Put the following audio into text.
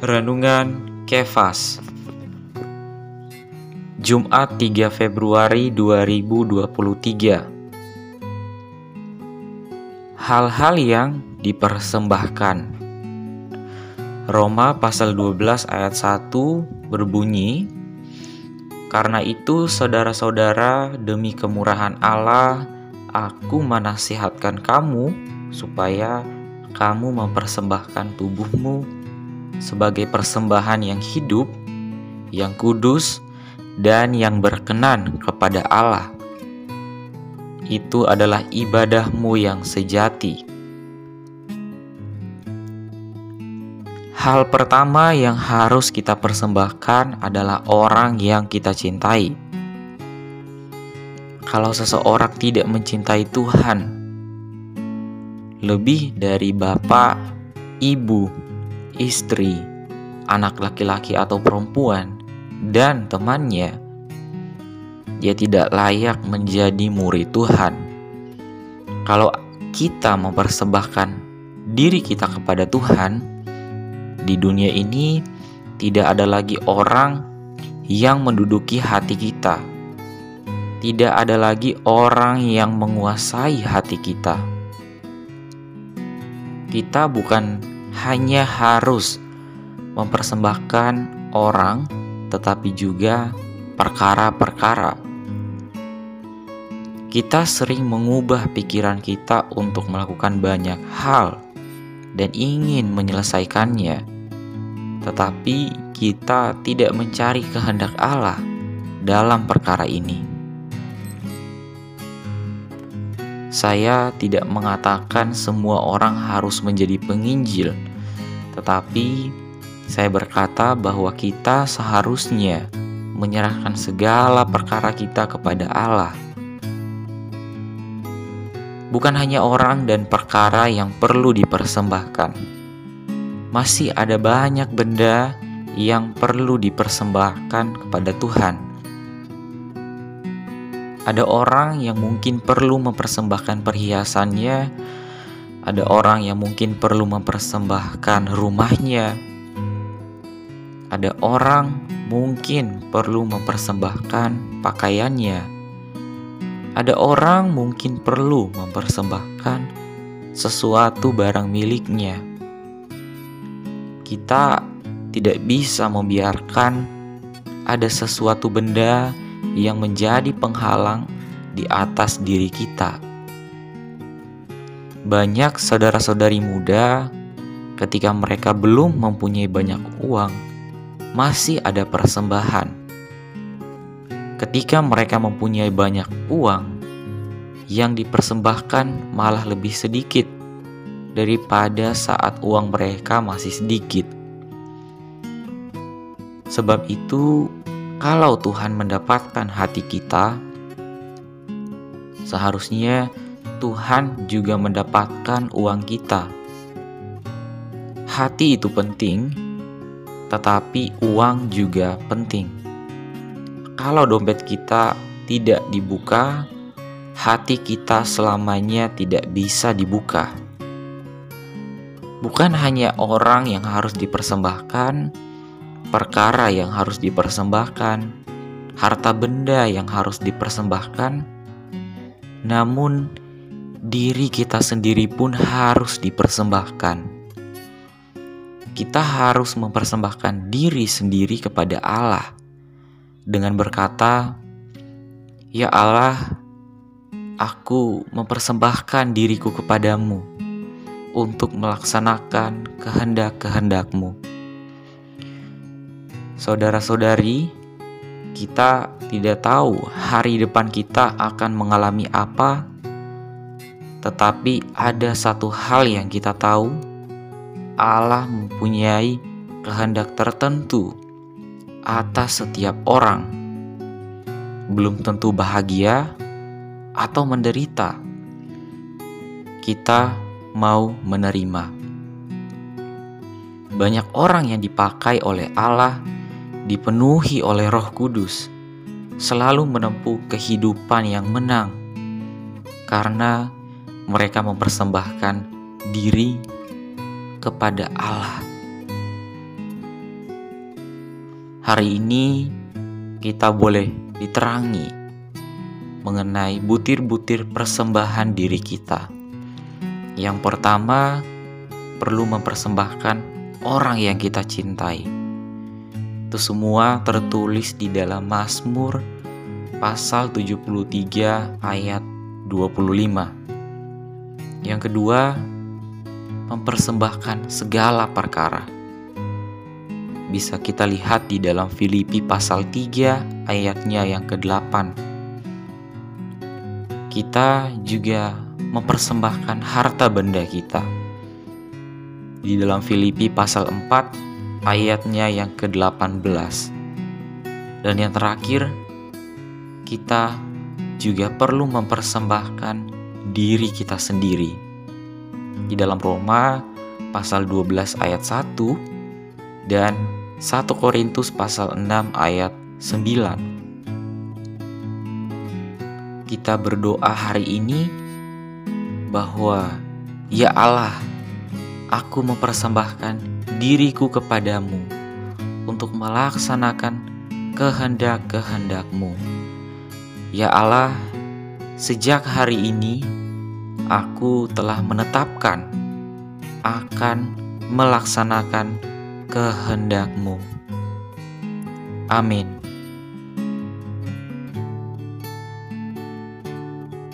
Renungan Kefas. Jumat 3 Februari 2023 Hal-hal yang dipersembahkan. Roma pasal 12 ayat 1 berbunyi Karena itu saudara-saudara demi kemurahan Allah aku menasihatkan kamu supaya kamu mempersembahkan tubuhmu sebagai persembahan yang hidup, yang kudus, dan yang berkenan kepada Allah. Itu adalah ibadahmu yang sejati. Hal pertama yang harus kita persembahkan adalah orang yang kita cintai. Kalau seseorang tidak mencintai Tuhan, lebih dari bapak, ibu, istri, anak laki-laki atau perempuan, dan temannya, dia tidak layak menjadi murid Tuhan. Kalau kita mempersembahkan diri kita kepada Tuhan, di dunia ini tidak ada lagi orang yang menduduki hati kita. Tidak ada lagi orang yang menguasai hati kita. Kita bukan hanya harus mempersembahkan orang, tetapi juga perkara-perkara. Kita sering mengubah pikiran kita untuk melakukan banyak hal dan ingin menyelesaikannya, tetapi kita tidak mencari kehendak Allah dalam perkara ini. Saya tidak mengatakan semua orang harus menjadi penginjil, tetapi saya berkata bahwa kita seharusnya menyerahkan segala perkara kita kepada Allah. Bukan hanya orang dan perkara yang perlu dipersembahkan, masih ada banyak benda yang perlu dipersembahkan kepada Tuhan ada orang yang mungkin perlu mempersembahkan perhiasannya, ada orang yang mungkin perlu mempersembahkan rumahnya, ada orang mungkin perlu mempersembahkan pakaiannya, ada orang mungkin perlu mempersembahkan sesuatu barang miliknya. Kita tidak bisa membiarkan ada sesuatu benda yang menjadi penghalang di atas diri kita. Banyak saudara-saudari muda, ketika mereka belum mempunyai banyak uang, masih ada persembahan. Ketika mereka mempunyai banyak uang, yang dipersembahkan malah lebih sedikit daripada saat uang mereka masih sedikit. Sebab itu, kalau Tuhan mendapatkan hati kita, seharusnya Tuhan juga mendapatkan uang kita. Hati itu penting, tetapi uang juga penting. Kalau dompet kita tidak dibuka, hati kita selamanya tidak bisa dibuka. Bukan hanya orang yang harus dipersembahkan, perkara yang harus dipersembahkan, harta benda yang harus dipersembahkan, namun diri kita sendiri pun harus dipersembahkan. Kita harus mempersembahkan diri sendiri kepada Allah dengan berkata, "Ya Allah, aku mempersembahkan diriku kepadamu untuk melaksanakan kehendak-kehendakmu." Saudara-saudari, kita tidak tahu hari depan kita akan mengalami apa, tetapi ada satu hal yang kita tahu: Allah mempunyai kehendak tertentu atas setiap orang, belum tentu bahagia atau menderita. Kita mau menerima. Banyak orang yang dipakai oleh Allah dipenuhi oleh Roh Kudus, selalu menempuh kehidupan yang menang karena mereka mempersembahkan diri kepada Allah. hari ini kita boleh diterangi mengenai butir-butir persembahan diri kita. Yang pertama, perlu mempersembahkan orang yang kita cintai. Itu semua tertulis di dalam Mazmur pasal 73 ayat 25. Yang kedua, mempersembahkan segala perkara. Bisa kita lihat di dalam Filipi pasal 3 ayatnya yang ke-8. Kita juga mempersembahkan harta benda kita. Di dalam Filipi pasal 4 ayatnya yang ke-18. Dan yang terakhir, kita juga perlu mempersembahkan diri kita sendiri di dalam Roma pasal 12 ayat 1 dan 1 Korintus pasal 6 ayat 9. Kita berdoa hari ini bahwa ya Allah, aku mempersembahkan diriku kepadamu untuk melaksanakan kehendak-kehendakmu. Ya Allah, sejak hari ini aku telah menetapkan akan melaksanakan kehendakmu. Amin.